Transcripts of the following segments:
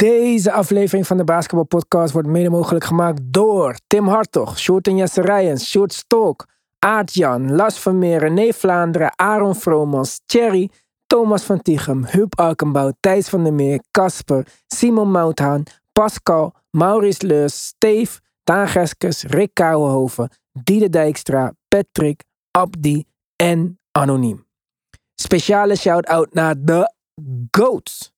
Deze aflevering van de Basketball Podcast wordt mede mogelijk gemaakt door Tim Hartog, Sjoerd en Jesse Rijens, Sjoerd Stolk, Aart-Jan, Las Vermeer, René Vlaanderen, Aaron Vromans, Thierry, Thomas van Tichem, Huub Alkenbouw, Thijs van der Meer, Casper, Simon Mouthaan, Pascal, Maurice Leus, Steve, Daan Rick Kouwenhoven, Diede Dijkstra, Patrick, Abdi en Anoniem. Speciale shout-out naar de GOATs.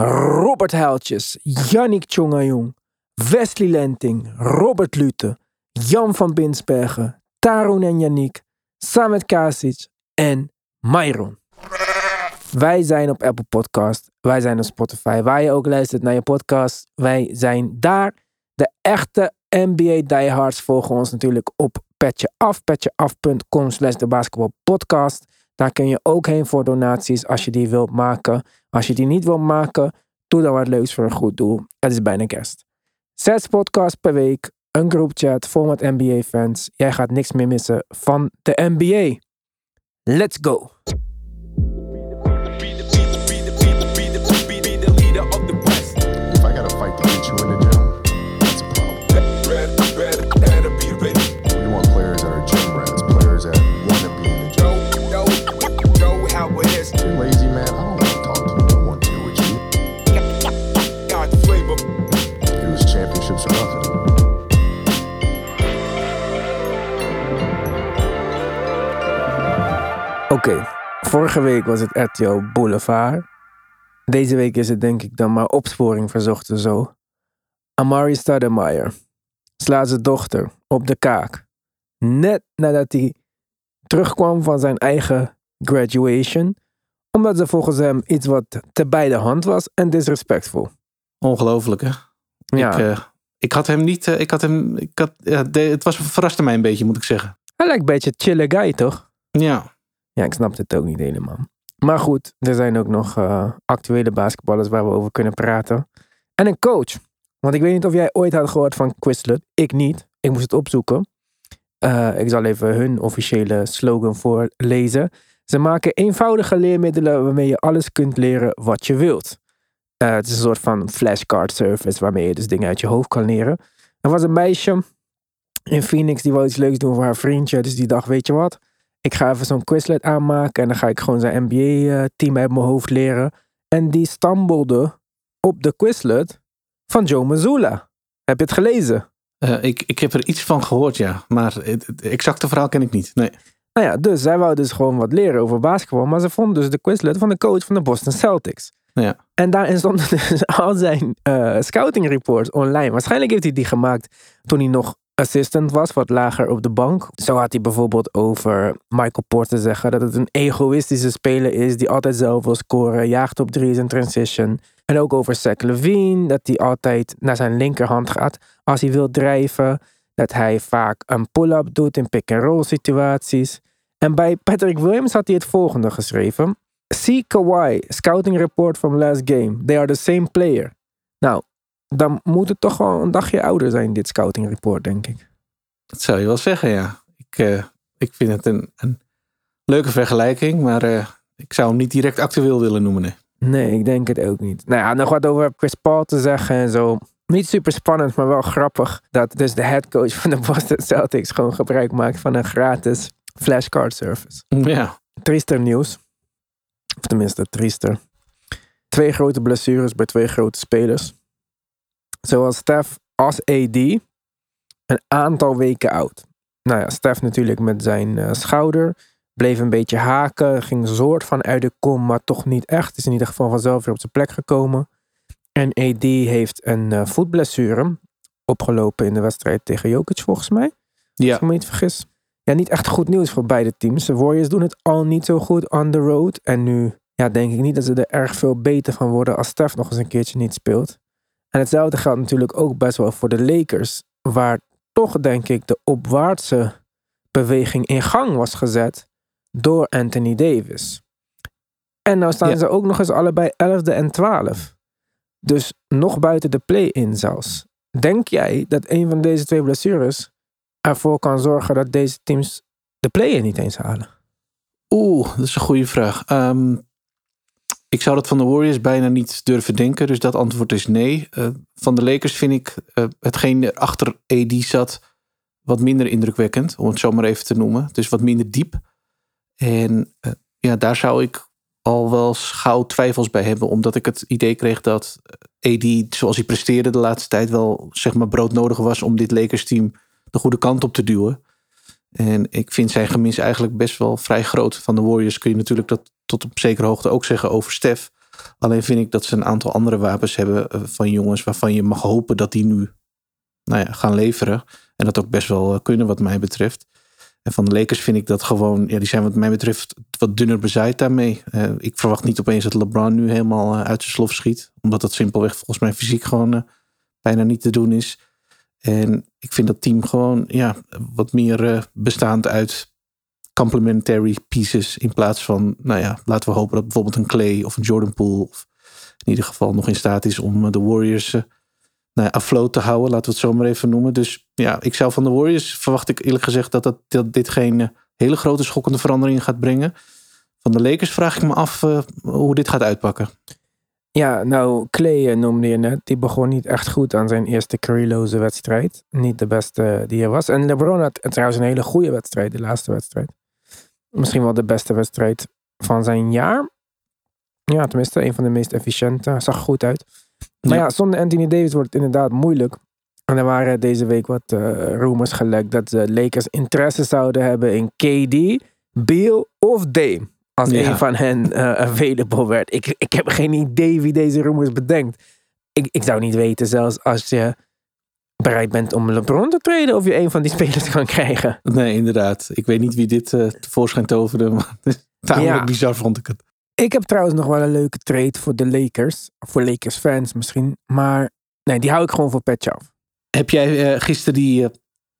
Robert Huiltjes, Yannick Tjongajong, Wesley Lenting, Robert Lute, Jan van Binsbergen, Tarun en Yannick, Samet Kasic en Myron. Wij zijn op Apple Podcast, wij zijn op Spotify, waar je ook luistert naar je podcast. Wij zijn daar. De echte NBA diehards volgen ons natuurlijk op Petje Af, petjeaf.com slash de basketbalpodcast. Daar kun je ook heen voor donaties als je die wilt maken. Als je die niet wilt maken, doe dan wat leuks voor een goed doel. Het is bijna kerst. Zes podcasts per week, een groupchat vol met NBA-fans. Jij gaat niks meer missen van de NBA. Let's go! Oké, vorige week was het RTL Boulevard. Deze week is het denk ik dan maar opsporing verzochten zo. Amari Stoudemire slaat zijn dochter op de kaak. Net nadat hij terugkwam van zijn eigen graduation. Omdat ze volgens hem iets wat te bij de hand was en disrespectful. Ongelooflijk, hè? Ja, Ik, eh, ik had hem niet. eh, ik had hem. Ik had, de- het was, verraste mij een beetje, moet ik zeggen. hij lijkt een beetje chille guy toch? Ja. Ja, ik snap het ook niet helemaal. Maar goed, er zijn ook nog eh, actuele basketballers waar we over kunnen praten. En een coach. Want ik weet niet of jij ooit had gehoord van Quizlet. Ik niet. Ik moest het opzoeken. Eh, ik zal even hun officiële slogan voorlezen. Ze maken eenvoudige leermiddelen waarmee je alles kunt leren wat je wilt. Eh, het is een soort van flashcard service waarmee je dus dingen uit je hoofd kan leren. Er was een meisje in Phoenix die wou iets leuks doen voor haar vriendje. Dus die dacht, weet je wat? Ik ga even zo'n Quizlet aanmaken en dan ga ik gewoon zijn NBA-team uit mijn hoofd leren. En die stambelde op de Quizlet van Joe Mazzulla. Heb je het gelezen? Eh, ik, ik heb er iets van gehoord, ja. Maar het, het exacte verhaal ken ik niet. Nee. Nou ja, dus zij wou dus gewoon wat leren over basketbal. Maar ze vond dus de Quizlet van de coach van de Boston Celtics. Ja. En daarin stonden dus al zijn eh, scouting reports online. Waarschijnlijk heeft hij die gemaakt toen hij nog assistant was, wat lager op de bank. Zo had hij bijvoorbeeld over Michael Porter zeggen dat het een egoïstische speler is die altijd zelf wil scoren, jaagt op drie's en transition. En ook over Zach Levine, dat hij altijd naar zijn linkerhand gaat als hij wil drijven. Dat hij vaak een pull-up doet in pick-and-roll situaties. En bij Patrick Williams had hij het volgende geschreven. See Kawhi, scouting report from last game. They are the same player. Nou, dan moet het toch wel een dagje ouder zijn, dit scouting report, denk ik. Dat zou je wel zeggen, ja. Ik, eh, ik vind het een, een leuke vergelijking, maar eh, ik zou hem niet direct actueel willen noemen. Nee. Nee, ik denk het ook niet. Nou ja, nog wat over Chris Paul te zeggen en zo. Niet super spannend, maar wel grappig dat dus de headcoach van de Boston Celtics gewoon gebruik maakt van een gratis flashcard service. Ja. Triester nieuws. Of tenminste, triester. Twee grote blessures bij twee grote spelers. Zowel Steph als AD een aantal weken oud. Nou ja, Steph natuurlijk met zijn eh, schouder. Bleef een beetje haken. Ging soort van uit de kom, maar toch niet echt. Is in ieder geval vanzelf weer op zijn plek gekomen. En AD heeft een eh, voetblessure opgelopen in de wedstrijd tegen Jokic volgens mij. Als Ja. ik me niet vergis. Ja, niet echt goed nieuws voor beide teams. De Warriors doen het al niet zo goed on the road. En nu ja, denk ik niet dat ze er erg veel beter van worden als Steph nog eens een keertje niet speelt. En hetzelfde geldt natuurlijk ook best wel voor de Lakers. Waar toch denk ik de opwaartse beweging in gang was gezet door Anthony Davis. En nou staan Ja. ze ook nog eens allebei 11e en 12. Dus nog buiten de play-in zelfs. Denk jij dat een van deze twee blessures ervoor kan zorgen dat deze teams de play-in niet eens halen? Oeh, dat is een goede vraag. Ehm, ik zou dat van de Warriors bijna niet durven denken. Dus dat antwoord is nee. Eh, van de Lakers vind ik uh, hetgeen er achter AD zat wat minder indrukwekkend. Om het zo maar even te noemen. Dus wat minder diep. En uh, ja, daar zou ik al wel gauw twijfels bij hebben. Omdat ik het idee kreeg dat AD, zoals hij presteerde de laatste tijd, wel zeg maar broodnodig was om dit Lakers team de goede kant op te duwen. En ik vind zijn gemis eigenlijk best wel vrij groot. Van de Warriors kun je natuurlijk dat tot op zekere hoogte ook zeggen over Stef. Alleen vind ik dat ze een aantal andere wapens hebben eh, van jongens waarvan je mag hopen dat die nu nou ja, gaan leveren. En dat ook best wel eh, kunnen wat mij betreft. En van de Lakers vind ik dat gewoon, ja, die zijn wat mij betreft wat dunner bezaaid daarmee. Uh, ik verwacht niet opeens dat LeBron nu helemaal uit zijn slof schiet. Omdat dat simpelweg volgens mij fysiek gewoon bijna niet te doen is. En ik vind dat team gewoon ja, wat meer bestaand uit complementary pieces. In plaats van, nou ja, laten we hopen dat bijvoorbeeld een Clay of een Jordan Poole. Of in ieder geval nog in staat is om de Warriors nou, afloat te houden. Laten we het zo maar even noemen. Dus ja, ik zou van de Warriors verwacht ik eerlijk gezegd dat, dat, dat dit geen hele grote schokkende veranderingen gaat brengen. Van de Lakers vraag ik me af uh, hoe dit gaat uitpakken. Ja, nou, Clay noemde je net. Die begon niet echt goed aan zijn eerste careerloze wedstrijd. Niet de beste die er was. En LeBron had trouwens een hele goede wedstrijd, de laatste wedstrijd. Misschien wel de beste wedstrijd van zijn jaar. Ja, tenminste, een van de meest efficiënte. Zag goed uit. Maar ja. ja, zonder Anthony Davis wordt het inderdaad moeilijk. En er waren deze week wat uh, rumors gelekt dat de Lakers interesse zouden hebben in KD, Beal of Dame. Als ja. een van hen uh, available werd. Ik, ik heb geen idee wie deze rumors bedenkt. Ik, ik zou niet weten, zelfs als je bereid bent om LeBron te treden, of je een van die spelers kan krijgen. Nee, inderdaad. Ik weet niet wie dit uh, tevoorschijn toverde, maar tamelijk ja. bizar vond ik het. Ik heb trouwens nog wel een leuke trade voor de Lakers. Voor Lakers fans misschien. Maar nee, die hou ik gewoon voor Petje af. Heb jij uh, gisteren die uh,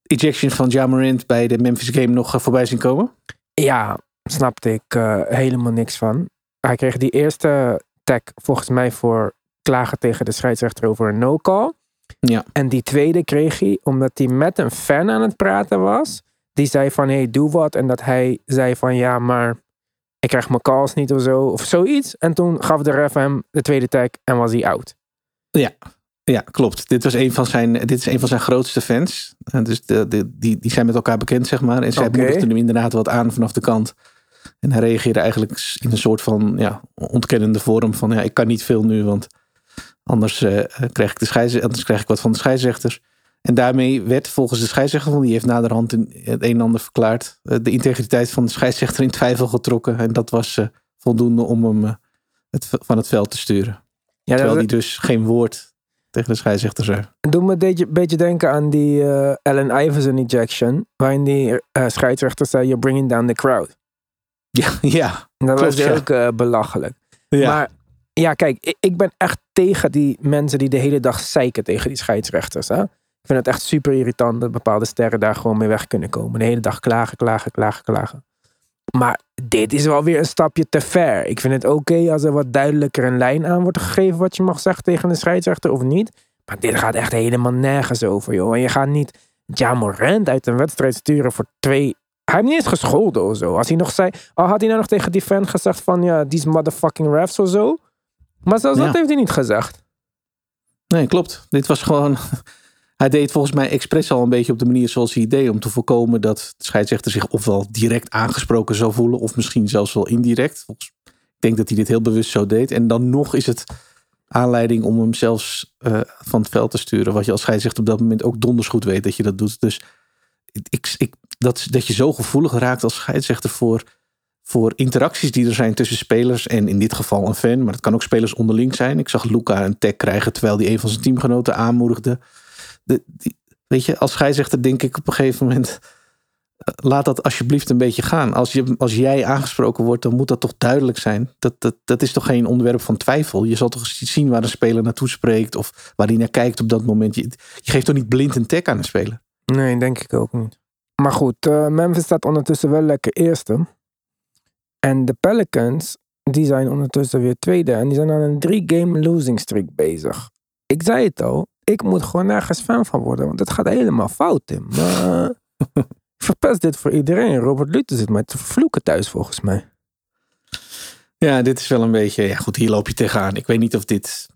ejection van Jamarant bij de Memphis Game nog voorbij zien komen? Ja, snapte ik helemaal niks van. Hij kreeg die eerste tag volgens mij voor klagen tegen de scheidsrechter over een no-call. Ja. En die tweede kreeg hij omdat hij met een fan aan het praten was. Die zei van, hey, doe wat. En dat hij zei van, ja, maar ik krijg mijn calls niet of zo. Of zoiets. En toen gaf de ref hem de tweede tag en was hij out. Ja, ja, klopt. Dit, was een van zijn, dit is een van zijn grootste fans. En dus de, de, die, die zijn met elkaar bekend, zeg maar. En zij okay. moedigden hem inderdaad wat aan vanaf de kant. En hij reageerde eigenlijk in een soort van ja, ontkennende vorm van... ja, ik kan niet veel nu, want anders, uh, krijg, ik de scheids, anders krijg ik wat van de scheidsrechters. En daarmee werd volgens de scheidsrechter, want die heeft naderhand het een en ander verklaard... Uh, de integriteit van de scheidsrechter in twijfel getrokken. En dat was uh, voldoende om hem het, van het veld te sturen. Ja, Terwijl hij dus geen woord tegen de scheidsrechter zei. Doe me een beetje denken aan die Allen Iverson ejection. Waarin die scheidsrechter zei, you're bringing down the crowd. Ja, ja. Dat klopt, was ja. ook uh, belachelijk. Ja. Maar ja, kijk, ik, ik, ben echt tegen die mensen die de hele dag zeiken tegen die scheidsrechters. Hè? Ik vind het echt super irritant dat bepaalde sterren daar gewoon mee weg kunnen komen. De hele dag klagen, klagen, klagen, klagen. Maar dit is wel weer een stapje te ver. Ik vind het oké okay als er wat duidelijker een lijn aan wordt gegeven wat je mag zeggen tegen de scheidsrechter of niet. Maar dit gaat echt helemaal nergens over, joh. En je gaat niet Jamorant uit een wedstrijd sturen voor twee. Hij heeft niet eens gescholden of zo. Als hij nog zei. Al had hij nou nog tegen die fan gezegd van ja, these motherfucking refs of zo. Maar zelfs ja. dat heeft hij niet gezegd. Nee, klopt. Dit was gewoon. Hij deed volgens mij expres al een beetje op de manier zoals hij deed. Om te voorkomen dat de scheidsrechter zich ofwel direct aangesproken zou voelen. Of misschien zelfs wel indirect. Ik denk dat hij dit heel bewust zo deed. En dan nog is het aanleiding om hem zelfs uh, van het veld te sturen. Wat je als scheidsrechter op dat moment ook donders goed weet dat je dat doet. Dus ik, ik, dat, dat je zo gevoelig raakt als scheidsrechter voor, voor interacties die er zijn tussen spelers. En in dit geval een fan. Maar het kan ook spelers onderling zijn. Ik zag Luca een tag krijgen terwijl hij een van zijn teamgenoten aanmoedigde de, weet je, als scheidsrechter denk ik op een gegeven moment. Laat dat alsjeblieft een beetje gaan. Als, je, als jij aangesproken wordt, dan moet dat toch duidelijk zijn. Dat, dat, dat is toch geen onderwerp van twijfel. Je zal toch zien waar een speler naartoe spreekt of waar hij naar kijkt op dat moment. Je, je geeft toch niet blind een tag aan een speler? Nee, denk ik ook niet. Maar goed, uh, Memphis staat ondertussen wel lekker eerste. En de Pelicans, die zijn ondertussen weer tweede. En die zijn aan een drie-game losing streak bezig. Ik zei het al, ik moet gewoon nergens fan van worden. Want het gaat helemaal fout, Tim. Maar verpest dit voor iedereen. Robert Luther zit mij te vervloeken thuis, volgens mij. Ja, dit is wel een beetje. Ja, goed, hier loop je tegenaan. Ik weet niet of dit.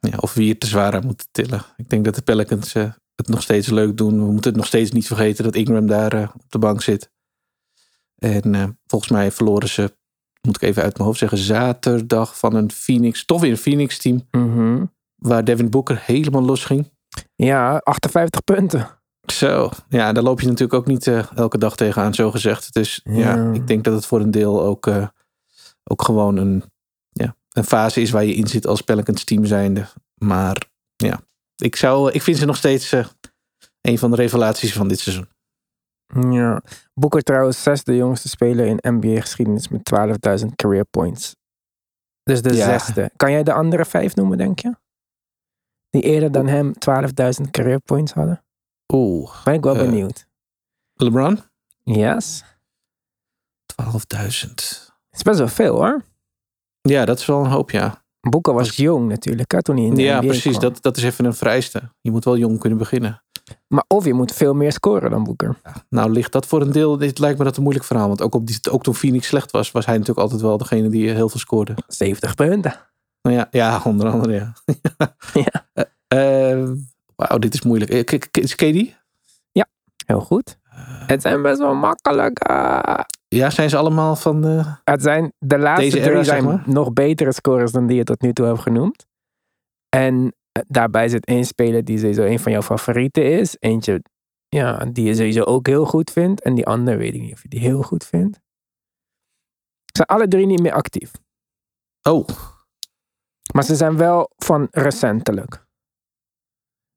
Ja, of we hier te zwaar aan moeten tillen. Ik denk dat de Pelicans eh, het nog steeds leuk doen. We moeten het nog steeds niet vergeten dat Ingram daar eh, op de bank zit. En eh, volgens mij verloren ze, moet ik even uit mijn hoofd zeggen, zaterdag van een Phoenix, toch weer een Phoenix team. Mhm. Waar Devin Booker helemaal los ging. Ja, 58 punten. Zo, ja, daar loop je natuurlijk ook niet eh, elke dag tegenaan, zo gezegd. Dus ja. Ja. ik denk dat het voor een deel ook, ook gewoon een, ja, een fase is waar je in zit als Pelicans team zijnde. Maar ja, ik, zou, ik vind ze nog steeds eh, een van de revelaties van dit seizoen. Ja. Boeker trouwens zesde jongste speler in NBA-geschiedenis met 12.000 career points. Dus de Ja. zesde. Kan jij de andere vijf noemen, denk je? Die eerder dan hem 12.000 career points hadden? Oeh, Ben ik wel Eh. benieuwd. LeBron? Yes. 12.000. is best wel veel hoor. Ja, dat is wel een hoop, ja. Boeker was jong natuurlijk, hè, toen hij in de Ja, NBA precies. kwam. Dat, dat is even een vereiste. Je moet wel jong kunnen beginnen. Maar of je moet veel meer scoren dan Boeker. Nou, ligt dat voor een deel. Dit lijkt me dat een moeilijk verhaal. Want ook, op die, ook toen Phoenix slecht was, was hij natuurlijk altijd wel degene die heel veel scoorde. 70 punten. Nou ja, ja onder andere, ja. Ja. Eh, Wauw, dit is moeilijk. Eh, k- Is Katie? Heel goed. Het zijn best wel makkelijk. Ja, zijn ze allemaal van... eh, het zijn, de laatste drie era, zeg zijn maar? nog betere scores dan die je tot nu toe hebt genoemd. En eh, daarbij zit één speler die sowieso een van jouw favorieten is. Eentje ja, die je sowieso ook heel goed vindt. En die andere weet ik niet of je die heel goed vindt. Ze zijn alle drie niet meer actief. Oh, Maar ze zijn wel van recentelijk.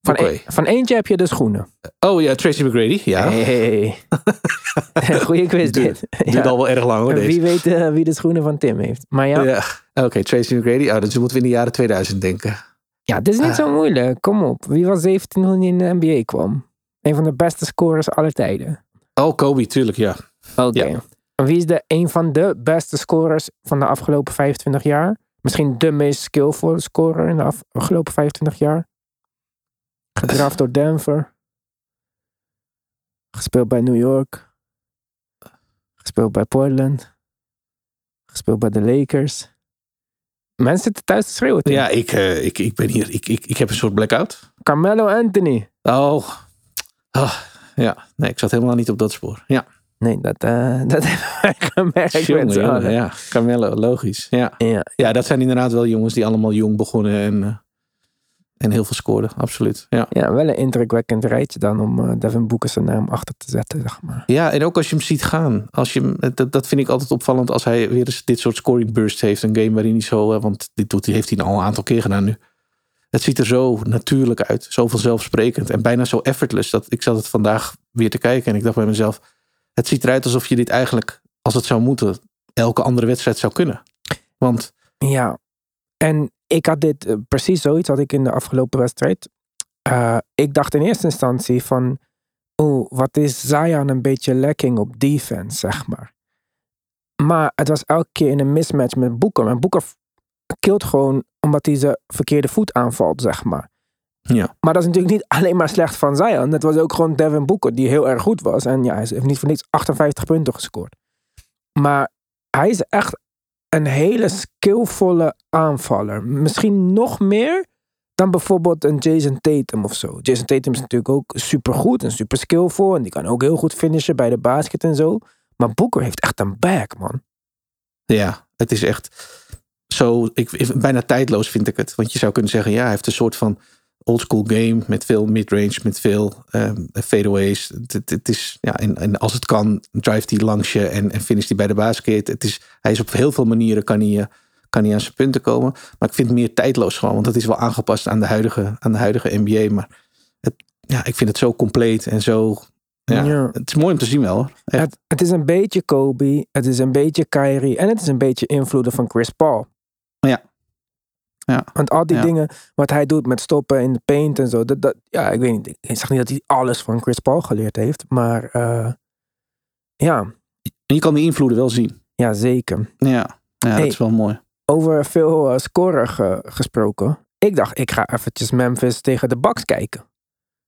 Van, een- van eentje heb je de schoenen. oh ja, Tracy McGrady. Ja, Hey. Goeie quiz dit. duurt Ja. al wel erg lang hoor, deze. Wie weet eh, wie de schoenen van Tim heeft. Maar ja, ja. Ja. Oké, Tracy McGrady. Oh, dus moeten we in de jaren 2000 denken. het is niet Ah. zo moeilijk. Kom op. Wie was 17 toen hij in de NBA kwam? Een van de beste scorers aller tijden. Oh, Kobe, tuurlijk, ja. Oké. Ja. En Wie is de een van de beste scorers van de afgelopen 25 jaar? Misschien de meest skillvolle scorer in de af- afgelopen 25 jaar? Gedraft door Denver. Gespeeld bij New York. Gespeeld bij Portland. Gespeeld bij de Lakers. Mensen zitten thuis te schreeuwen. Tim. Ja, ik, eh, ik, ik ben hier. Ik, ik, ik heb een soort blackout. Carmelo Anthony. Oh. Ah, ja, nee, ik zat helemaal niet op dat spoor. Ja, Nee, dat, eh dat hebben wij gemerkt Jongen, ja. Carmelo, logisch. Ja. Ja. ja, dat zijn inderdaad wel jongens die allemaal jong begonnen en, eh, en heel veel scoorden. Absoluut. Ja. ja, wel een indrukwekkend rijtje dan om eh, Devin Booker zijn naam achter te zetten, zeg maar. ja, en ook als je hem ziet gaan. Als je, hem- dat, dat vind ik altijd opvallend als hij weer eens dit soort scoring bursts heeft. Een game waarin hij zo, eh, want dit doet, hij heeft hij al een aantal keer gedaan nu. Het ziet er zo natuurlijk uit. Zo vanzelfsprekend. En bijna zo effortless. Dat, ik zat het vandaag weer te kijken en ik dacht bij mezelf. Het ziet eruit alsof je dit eigenlijk, als het zou moeten, elke andere wedstrijd zou kunnen. Want Ja, en ik had dit eh, precies zoiets had ik in de afgelopen wedstrijd. Eh, ik dacht in eerste instantie van, oeh, wat is Zion een beetje lacking op defense, zeg maar. Maar het was elke keer in een mismatch met Boeker. En Boeker killt gewoon omdat hij zijn verkeerde voet aanvalt, zeg maar. ja, Maar dat is natuurlijk niet alleen maar slecht van Zion. Het was ook gewoon Devin Booker die heel erg goed was. En ja, hij heeft niet voor niets 58 punten gescoord. Maar hij is echt een hele skillvolle aanvaller. Misschien nog meer dan bijvoorbeeld een Jason Tatum of zo. Jason Tatum is natuurlijk ook supergoed en super skillvol. En die kan ook heel goed finishen bij de basket en zo. Maar Booker heeft echt een bag, man. ja, het is echt zo, ik- bijna tijdloos vind ik het. Want je zou kunnen zeggen, ja, hij heeft een soort van oldschool game met veel midrange, met veel ehm fadeaways. Het, is, ja, en, en als het kan, drijft hij langs je en, en finisht hij bij de basket. Het is, hij is op heel veel manieren kan hij, eh, kan hij aan zijn punten komen. Maar ik vind het meer tijdloos gewoon, want dat is wel aangepast aan de huidige, aan de huidige NBA. Maar het, ja, ik vind het zo compleet en zo. Ja, Ja. Het is mooi om te zien wel. Het, het is een beetje Kobe, het is een beetje Kyrie en het is een beetje invloeden van Chris Paul. Ja. Want al die Ja. dingen wat hij doet met stoppen in de paint en zo, dat, dat, ja, ik weet niet. Ik zeg niet dat hij alles van Chris Paul geleerd heeft, maar eh, ja, En je kan die invloeden wel zien. ja, zeker. Ja, ja Hey. dat is wel mooi. Over veel eh, scoren ge- gesproken. Ik dacht, ik ga eventjes Memphis tegen de Bucks kijken.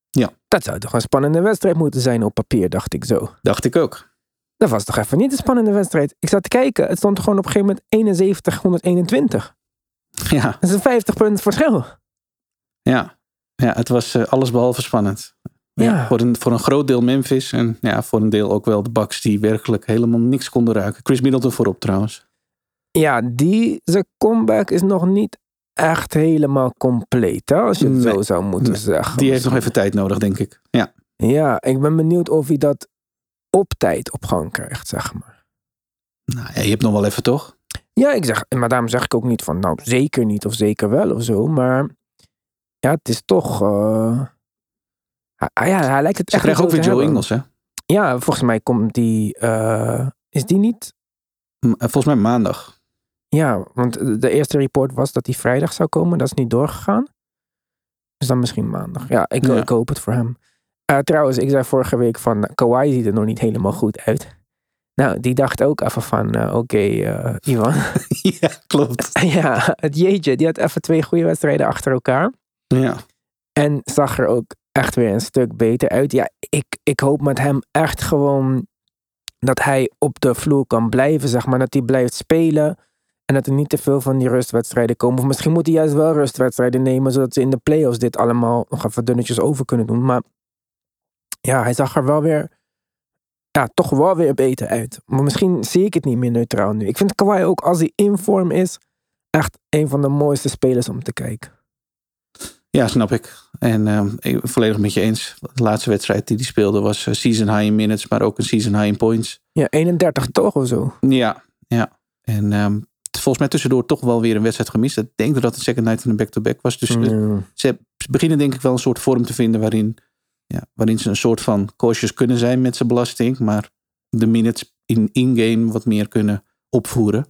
Ja. Dat zou toch een spannende wedstrijd moeten zijn op papier, dacht ik zo. Dacht ik ook. Dat was toch even niet een spannende wedstrijd. Ik zat te kijken. Het stond gewoon op een gegeven moment 71, 121. Ja, Dat is een 50 punten verschil. ja. ja het was eh, alles behalve spannend. Ja, Ja. Voor, een, voor een groot deel Memphis en ja, voor een deel ook wel de Bucks die werkelijk helemaal niks konden ruiken. Chris Middleton voorop trouwens. Ja, die zijn comeback is nog niet echt helemaal compleet. Hè, als je het Nee. zo zou moeten Nee. zeggen. Die heeft nog even tijd nodig, denk ik. Ja, Ja, ik ben benieuwd of hij dat op tijd op gang krijgt, zeg maar. nou, ja, je hebt nog wel even toch? Ja, ik zeg, maar daarom zeg ik ook niet van, nou, zeker niet of zeker wel of zo. Maar ja, het is toch. eh, hij, ja, hij lijkt het Ze echt ook weer Joe. Ingles, hè? Ja, volgens mij komt die. eh, is die niet? Eh, Volgens mij maandag. Ja, want de eerste report was dat hij vrijdag zou komen. Dat is niet doorgegaan. Dus dan misschien maandag. Ja, ik, Ja. ik hoop het voor hem. Trouwens, ik zei vorige week van Kawhi ziet er nog niet helemaal goed uit. Nou, die dacht ook even van, eh, oké, eh, Ivan. ja, klopt. ja, het jeetje, die had even twee goede wedstrijden achter elkaar. Ja, En zag er ook echt weer een stuk beter uit. Ja, ik, ik hoop met hem echt gewoon dat hij op de vloer kan blijven, zeg maar. Dat hij blijft spelen. En dat er niet te veel van die rustwedstrijden komen. Of misschien moet hij juist wel rustwedstrijden nemen, zodat ze in de playoffs dit allemaal nog even dunnetjes over kunnen doen. Maar ja, hij zag er wel weer, ja, toch wel weer beter uit. Maar misschien zie ik het niet meer neutraal nu. Ik vind Kawhi ook, als hij in vorm is, echt een van de mooiste spelers om te kijken. ja snap ik. En ehm, ik ben volledig met je eens. De laatste wedstrijd die hij speelde was eh, season high in minutes, maar ook een season high in points. Ja, 31 toch of zo? Ja, ja. En ehm, volgens mij tussendoor toch wel weer een wedstrijd gemist. Ik denk dat het second night en een back-to-back was. Dus eh, Mm. ze, ze beginnen denk ik wel een soort vorm te vinden waarin, ja, waarin ze een soort van cautious kunnen zijn met zijn belasting. Maar de minutes in in-game wat meer kunnen opvoeren.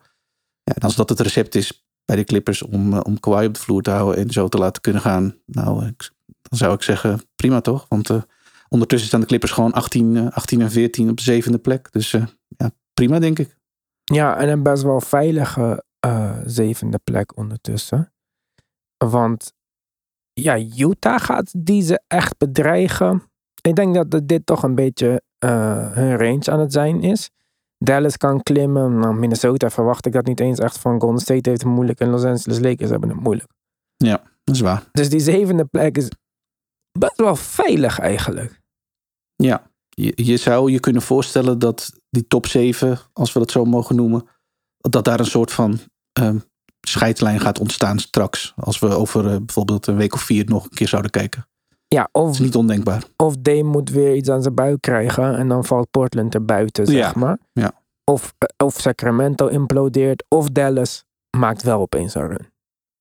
Ja, en als dat het recept is bij de Clippers om, eh, om Kawhi op de vloer te houden en zo te laten kunnen gaan. Nou, ik- dan zou ik zeggen prima toch? Want eh, ondertussen staan de Clippers gewoon 18, eh, 18 en 14 op de zevende plek. Dus eh, ja, prima denk ik. Ja, en een best wel veilige eh, zevende plek ondertussen. Want ja, Utah gaat die ze echt bedreigen. Ik denk dat dit toch een beetje eh, hun range aan het zijn is. Dallas kan klimmen. Nou, Minnesota verwacht ik dat niet eens echt van. Golden State heeft het moeilijk en Los Angeles Lakers hebben het moeilijk. Dat is waar. Dus die zevende plek is best wel veilig eigenlijk. Ja, je, je zou je kunnen voorstellen dat die top 7, als we dat zo mogen noemen, dat daar een soort van ehm, scheidslijn gaat ontstaan straks. Als we over eh, bijvoorbeeld een week of vier nog een keer zouden kijken. Ja, Dat of, is niet ondenkbaar. of Dame moet weer iets aan zijn buik krijgen en dan valt Portland er buiten, zeg Ja, maar. ja. Of, eh, of Sacramento implodeert, of Dallas maakt wel opeens een run.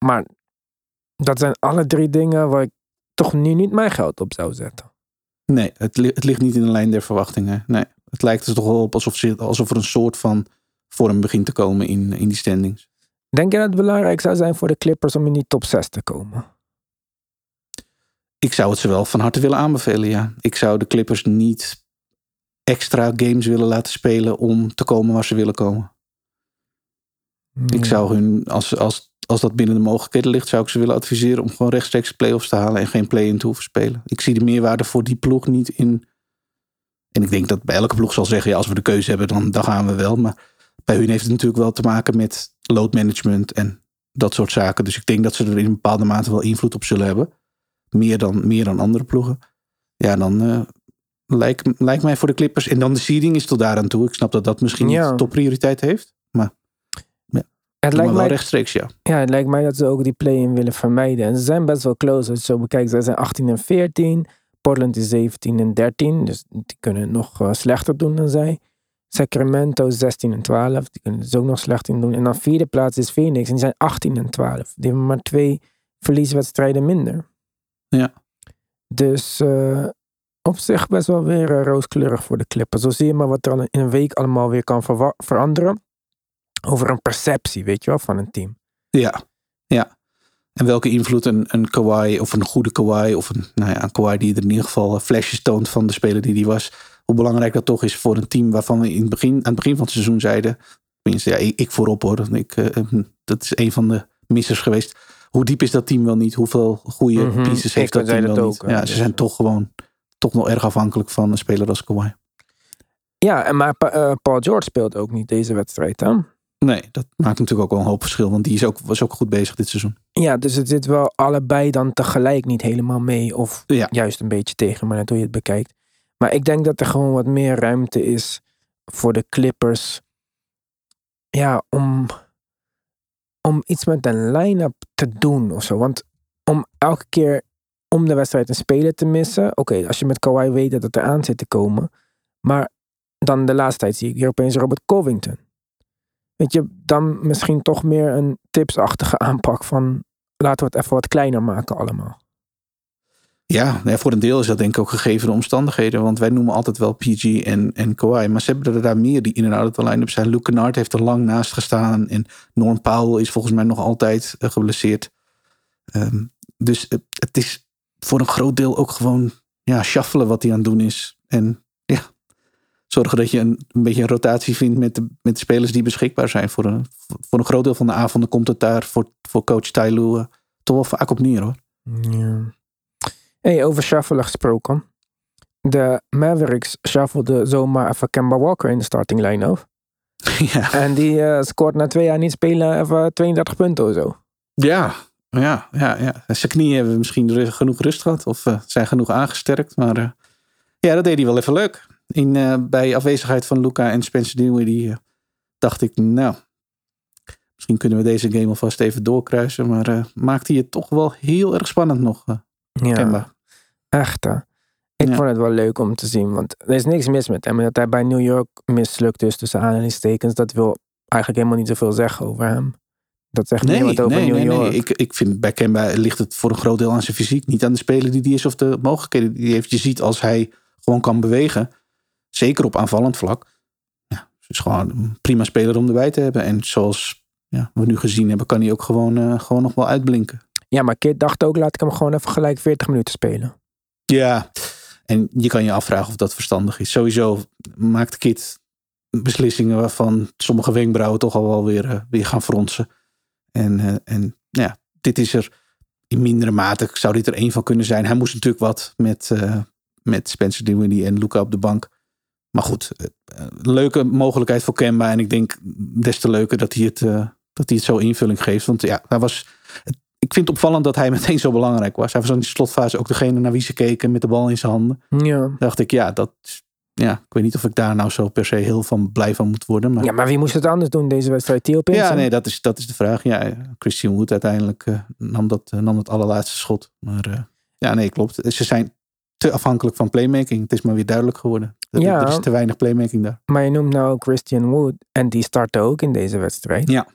Maar dat zijn alle drie dingen waar ik toch nu niet mijn geld op zou zetten. Nee, het, li- het ligt niet in de lijn der verwachtingen. Nee, het lijkt er toch wel op alsof, alsof er een soort van vorm begint te komen in, in die standings. Denk je dat het belangrijk zou zijn voor de Clippers om in die top 6 te komen? Ik zou het ze wel van harte willen aanbevelen, ja. Ik zou de Clippers niet extra games willen laten spelen om te komen waar ze willen komen. Ik Hmm. zou hun, als, als, als dat binnen de mogelijkheden ligt, zou ik ze willen adviseren om gewoon rechtstreeks play-offs te halen en geen play-in te hoeven spelen. Ik zie de meerwaarde voor die ploeg niet in. En ik denk dat bij elke ploeg zal zeggen, ja, als we de keuze hebben, dan, dan gaan we wel. Maar bij hun heeft het natuurlijk wel te maken met load management en dat soort zaken. Dus ik denk dat ze er in een bepaalde mate wel invloed op zullen hebben. Meer dan, meer dan andere ploegen. Ja, dan eh, lijkt, lijkt mij voor de Clippers. En dan de seeding is tot daaraan toe. Ik snap dat dat misschien Ja. niet topprioriteit heeft. het, Maar lijkt wel mij, rechtstreeks, ja. ja, het lijkt mij dat ze ook die play-in willen vermijden. En ze zijn best wel close als je zo bekijkt. Zij zijn 18 en 14. Portland is 17 en 13. Dus die kunnen het nog eh, slechter doen dan zij. Sacramento 16 en 12. Die kunnen het ook nog slechter doen. En dan vierde plaats is Phoenix. En die zijn 18 en 12. Die hebben maar twee verlieswedstrijden minder. Ja. Dus eh, op zich best wel weer eh, rooskleurig voor de Clippers. Zo zie je maar wat er in een week allemaal weer kan veranderen. Over een perceptie, weet je wel, van een team. Ja, ja. En welke invloed een, een Kawhi of een goede Kawhi of een, nou ja, een Kawhi die er in ieder geval flesjes toont van de speler die die was. Hoe belangrijk dat toch is voor een team waarvan we in het begin, aan het begin van het seizoen zeiden. Tenminste, ja, ik, ik voorop hoor. Ik, eh, dat is een van de missers geweest. Hoe diep is dat team wel niet? Hoeveel goede Mhm. pieces heeft dat team wel ook, niet? Ja, dus- ze zijn toch gewoon toch nog erg afhankelijk van een speler als Kawhi. Ja, en maar Pa- eh, Paul George speelt ook niet deze wedstrijd. Hè? Nee, dat maakt natuurlijk ook wel een hoop verschil. Want die is ook, was ook goed bezig dit seizoen. Ja, dus het zit wel allebei dan tegelijk niet helemaal mee. Of Ja. juist een beetje tegen, maar net hoe je het bekijkt. Maar ik denk dat er gewoon wat meer ruimte is voor de Clippers. Ja, om, om iets met een line-up te doen of zo. Want om elke keer om de wedstrijd een speler te missen. Oké, als je met Kawhi weet dat het eraan zit te komen. Maar dan de laatste tijd zie ik hier opeens Robert Covington. Weet je, dan misschien toch meer een tipsachtige aanpak van laten we het even wat kleiner maken allemaal. Ja, voor een deel is dat denk ik ook gegeven de omstandigheden. Want wij noemen altijd wel PG en, en Kawhi. Maar ze hebben er daar meer die in en de line-up zijn. Luke Kennard heeft er lang naast gestaan. En Norm Powell is volgens mij nog altijd eh, geblesseerd. Ehm, dus het, is voor een groot deel ook gewoon ja, shuffelen wat hij aan het doen is. En ja, zorgen dat je een, een beetje een rotatie vindt met de, met de spelers die beschikbaar zijn. Voor een, voor een groot deel van de avonden komt het daar voor, voor coach Ty Lue eh, toch wel vaak op neer hoor. Ja. Hey, over shuffelen gesproken. De Mavericks shuffelde zomaar even Kemba Walker in de starting line-up. ja. En die eh, scoort na twee jaar niet spelen even 32 punten of zo. Ja, ja, ja, ja. Zijn knieën hebben misschien genoeg rust gehad of eh, zijn genoeg aangesterkt. Maar eh, ja, dat deed hij wel even leuk. In, bij afwezigheid van Luca en Spencer Dinwiddie dacht ik, nou, misschien kunnen we deze game alvast even doorkruisen. Maar maakt hij het toch wel heel erg spannend nog, Ja, Kemba. echt hè. Ik Ja. vond het wel leuk om te zien, want er is niks mis met hem. En dat hij bij New York mislukt is tussen aanhalingstekens, dat wil eigenlijk helemaal niet zoveel zeggen over hem. Dat zegt Nee, wat over nee, New nee, York. nee. Ik, ik vind bij Kemba ligt het voor een groot deel aan zijn fysiek. Niet aan de speler die die is of de mogelijkheden die hij heeft. Je ziet als hij gewoon kan bewegen. Zeker op aanvallend vlak. Ja, het is gewoon een prima speler om erbij te hebben. En zoals ja, we nu gezien hebben, kan hij ook gewoon, eh, gewoon nog wel uitblinken. Ja, maar Kid dacht ook, laat ik hem gewoon even gelijk 40 minuten spelen. Ja, en je kan je afvragen of dat verstandig is. Sowieso maakt Kit beslissingen waarvan sommige wenkbrauwen toch al wel weer, eh, weer gaan fronsen. En, eh, en ja, dit is er in mindere mate, zou dit er één van kunnen zijn. Hij moest natuurlijk wat met, eh, met Spencer Dinwiddie en Luca op de bank. Maar goed, leuke mogelijkheid voor Kemba. En ik denk des te leuker dat hij het, dat hij het zo invulling geeft. Want ja, hij was, ik vind het opvallend dat hij meteen zo belangrijk was. Hij was in de slotfase ook degene naar wie ze keken met de bal in zijn handen. Ja. dacht ik, ja, dat, ja, ik weet niet of ik daar nou zo per se heel van blij van moet worden. Maar ja, maar wie moest het anders doen deze wedstrijd? Theo ja, nee, dat is, dat is de vraag. Ja, Christian Wood uiteindelijk eh, nam, dat, eh, nam het allerlaatste schot. Maar eh, ja, nee, klopt. Ze zijn te afhankelijk van playmaking. Het is maar weer duidelijk geworden. Er, Ja. er is te weinig playmaking daar. Maar je noemt nou Christian Wood en die startte ook in deze wedstrijd. Ja.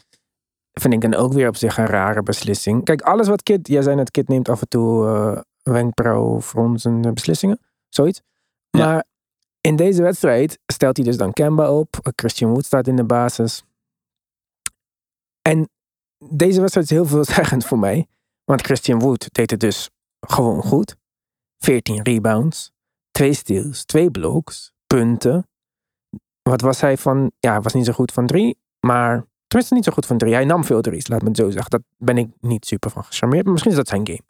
Vind ik dan ook weer op zich een rare beslissing. Kijk, alles wat Kid, jij zei net, Kid neemt af en toe uh, wenkbrauwfronsende beslissingen. Zoiets. Ja. Maar in deze wedstrijd stelt hij dus dan Kemba op. Christian Wood staat in de basis. En deze wedstrijd is heel veelzeggend voor mij. Want Christian Wood deed het dus gewoon goed. 14 rebounds, 2 steals, 2 blocks, punten. Wat was hij van? Ja, hij was niet zo goed van drie, maar tenminste niet zo goed van drie. Hij nam veel drie's, laat me het zo zeggen. Dat ben ik niet super van gecharmeerd, maar misschien is dat zijn game.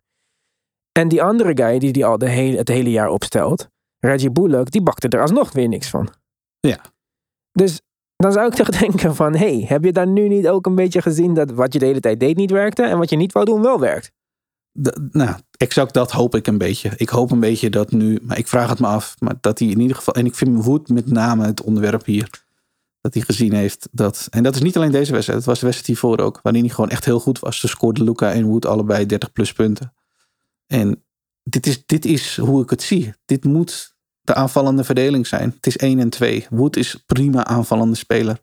En die andere guy die die al de hele, het hele jaar opstelt, Reggie Bullock, die bakte er alsnog weer niks van. Ja. Dus dan zou ik toch denken van, hey, heb je daar nu niet ook een beetje gezien dat wat je de hele tijd deed niet werkte en wat je niet wou doen wel werkt? De- nou, exact dat hoop ik een beetje. Ik hoop een beetje dat nu, maar ik vraag het me af, maar dat hij in ieder geval, en ik vind Wood met name het onderwerp hier, dat hij gezien heeft dat, en dat is niet alleen deze wedstrijd, het was de wedstrijd hiervoor ook, waarin hij gewoon echt heel goed was. Toen scoorden Luca en Wood allebei 30 plus punten. En dit is, dit is hoe ik het zie. Dit moet de aanvallende verdeling zijn. Het is 1 en 2. Wood is prima aanvallende speler.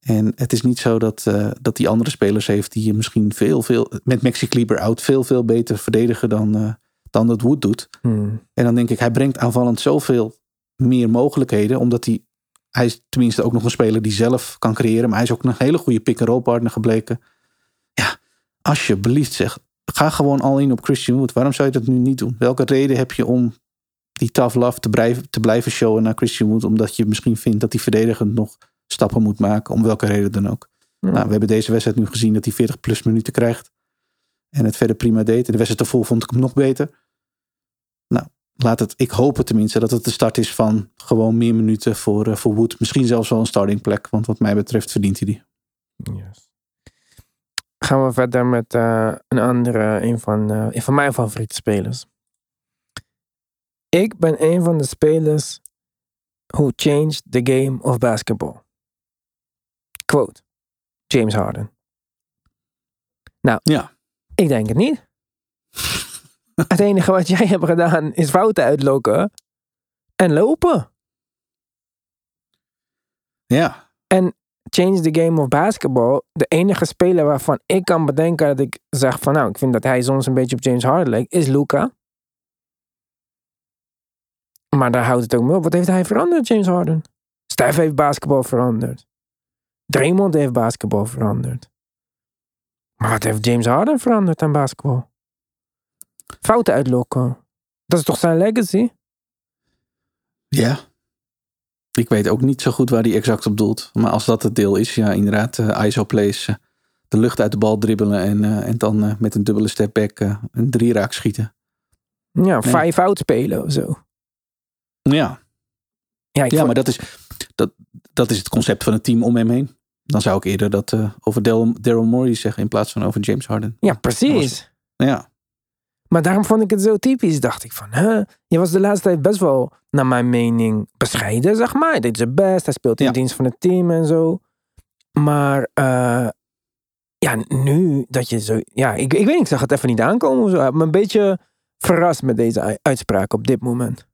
En het is niet zo dat, eh, dat die andere spelers heeft die je misschien veel, veel, met Maxi Kleber out, veel, veel beter verdedigen dan, eh, dan dat Wood doet. Hmm. En dan denk ik, hij brengt aanvallend zoveel meer mogelijkheden, omdat hij, hij is tenminste ook nog een speler die zelf kan creëren, maar hij is ook een hele goede pick-and-roll partner gebleken. Ja, alsjeblieft zeg, ga gewoon al in op Christian Wood. Waarom zou je dat nu niet doen? Welke reden heb je om die tough love te blijven, te blijven showen naar Christian Wood, omdat je misschien vindt dat hij verdedigend nog stappen moet maken, om welke reden dan ook. Ja. Nou, we hebben deze wedstrijd nu gezien dat hij 40 plus minuten krijgt. En het verder prima deed. En de wedstrijd ervoor vond ik hem nog beter. Laat het, ik hoop het tenminste, dat het de start is van gewoon meer minuten voor, eh, voor Wood. Misschien zelfs wel een startingplek, want wat mij betreft verdient hij die. Yes. Gaan we verder met eh, een andere, een van, eh, een van mijn favoriete spelers. Ik ben een van de spelers who changed the game of basketball. Quote, James Harden. Nou, Ja. ik denk het niet. het enige wat jij hebt gedaan is fouten uitlokken en lopen. Ja, change the game of basketball. De enige speler waarvan ik kan bedenken dat ik zeg van nou, ik vind dat hij soms een beetje op James Harden lijkt, is Luca. Maar daar houdt het ook mee op. Wat heeft hij veranderd, James Harden? Steph heeft basketbal veranderd. Draymond heeft basketbal veranderd. Maar wat heeft James Harden veranderd aan basketbal? Fouten uitlokken. Dat is toch zijn legacy? ja. Ik weet ook niet zo goed waar hij exact op doelt. Maar als dat het deel is, ja, inderdaad, eh, ISO plays, eh, de lucht uit de bal dribbelen en, eh, en dan met een dubbele step back een drie raak schieten. Ja, vijf out spelen of zo. Ja, Ja, ik ja vond- maar dat is, dat, dat is het concept van het team om hem heen. Dan zou ik eerder dat over Daryl Daryl Morey zeggen in plaats van over James Harden. ja precies. Ja, Maar daarom vond ik het zo typisch. Dacht ik van, hè? Je was de laatste tijd best wel, naar mijn mening, bescheiden, zeg maar. Hij deed zijn best. Hij speelt in Ja. dienst van het team en zo. Maar, eh, ja, nu dat je zo... Ja, ik, ik weet niet, ik zag het even niet aankomen of zo. Ik heb me een beetje verrast met deze uitspraak op dit moment.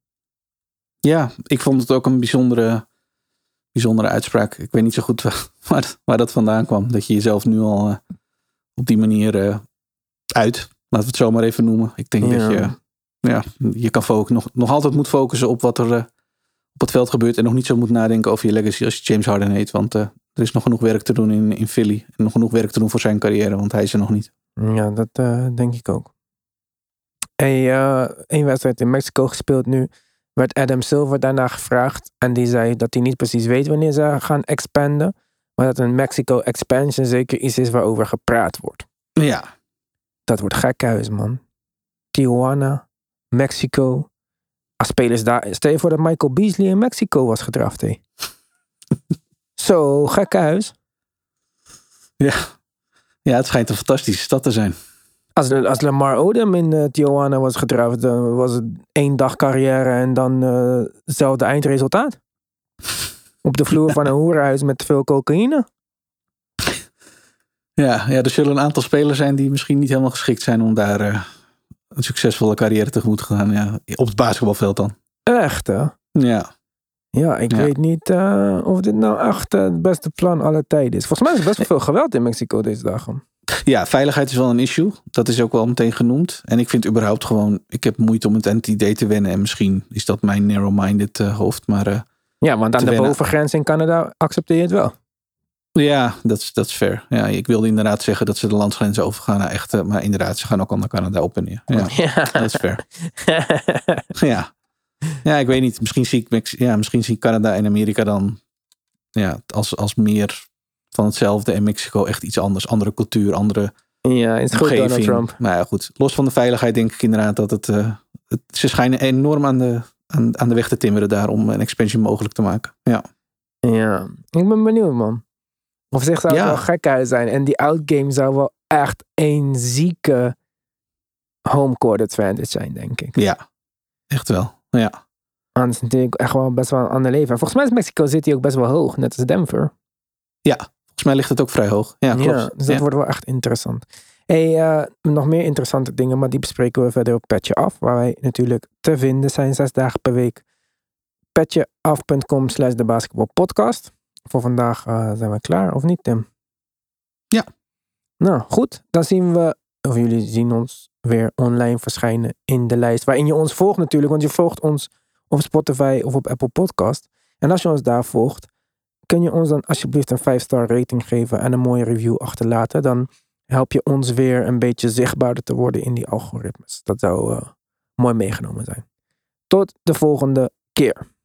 ja, ik vond het ook een bijzondere, bijzondere uitspraak. Ik weet niet zo goed waar, waar, waar dat vandaan kwam. Dat je jezelf nu al eh, op die manier eh, uit, laten we het zo maar even noemen. Ik denk dat je, ja, je kan focus, nog, nog altijd moet focussen op wat er eh, op het veld gebeurt. En nog niet zo moet nadenken over je legacy als je James Harden heet. Want eh, er is nog genoeg werk te doen in, in Philly. En nog genoeg werk te doen voor zijn carrière, want hij is er nog niet. Ja, dat eh, denk ik ook. Hey, één wedstrijd in Mexico gespeeld nu. Werd Adam Silver daarna gevraagd. En die zei dat hij niet precies weet wanneer ze gaan expanden. Maar dat een Mexico expansion zeker iets is waarover gepraat wordt. Ja, Dat wordt gekhuis, man. Tijuana, Mexico. Als spelers daar... Stel je voor dat Michael Beasley in Mexico was gedraft, hé. Zo, gekhuis. ja. ja, het schijnt een fantastische stad te zijn. Als, als Lamar Odom in eh, Tijuana was gedraft, dan was het één dag carrière en dan eh, hetzelfde eindresultaat. Op de vloer van een hoerenhuis met veel cocaïne. Ja, ja, er zullen een aantal spelers zijn die misschien niet helemaal geschikt zijn om daar eh, een succesvolle carrière tegemoet te gaan. Ja, op het basketbalveld dan. Echt, hè? Ja, Ja, ik Ja. weet niet eh, of dit nou echt eh, het beste plan aller tijden is. Volgens mij is er best wel veel geweld in Mexico deze dagen. ja, veiligheid is wel een issue. Dat is ook wel meteen genoemd. En ik vind überhaupt gewoon, ik heb moeite om het aan het idee te wennen. En misschien is dat mijn narrow-minded hoofd. Maar Ja, want aan de wennen. bovengrens in Canada accepteer je het wel. Ja, dat is, dat is fair. Ja, ik wilde inderdaad zeggen dat ze de landsgrenzen overgaan naar echte. Maar inderdaad, ze gaan ook al naar Canada op en neer. Ja, Ja. dat is fair. Ja. ja, ik weet niet. Misschien zie ik, Mex- ja, misschien zie ik Canada en Amerika dan ja, als, als meer van hetzelfde. En Mexico echt iets anders. Andere cultuur, andere ja, is goed Donald omgeving. Trump. Maar ja, goed. Los van de veiligheid denk ik inderdaad dat het... eh, het ze schijnen enorm aan de, aan, aan de weg te timmeren daar om een expansion mogelijk te maken. Ja, Ja, ik ben benieuwd, man. Of zich zou het Ja. wel gekhuis zijn. En die outgame zou wel echt een zieke homecourt advantage zijn, denk ik. ja. echt wel. Ja. Anders is natuurlijk echt wel best wel een ander leven. En volgens mij is Mexico City ook best wel hoog, net als Denver. Volgens mij ligt het ook vrij hoog. Ja, klopt. dus dat Ja. wordt wel echt interessant. Hey, eh, nog meer interessante dingen, maar die bespreken we verder op Petje Af. Waar wij natuurlijk te vinden zijn zes dagen per week. Petjeaf.com slash de basketbalpodcast. Voor vandaag eh, zijn we klaar, of niet Tim? Ja. Nou, goed. Dan zien we, of jullie zien ons weer online verschijnen in de lijst. Waarin je ons volgt natuurlijk, want je volgt ons op Spotify of op Apple Podcast. En als je ons daar volgt, kun je ons dan alsjeblieft een 5-star rating geven en een mooie review achterlaten. Dan help je ons weer een beetje zichtbaarder te worden in die algoritmes. Dat zou eh, mooi meegenomen zijn. Tot de volgende keer.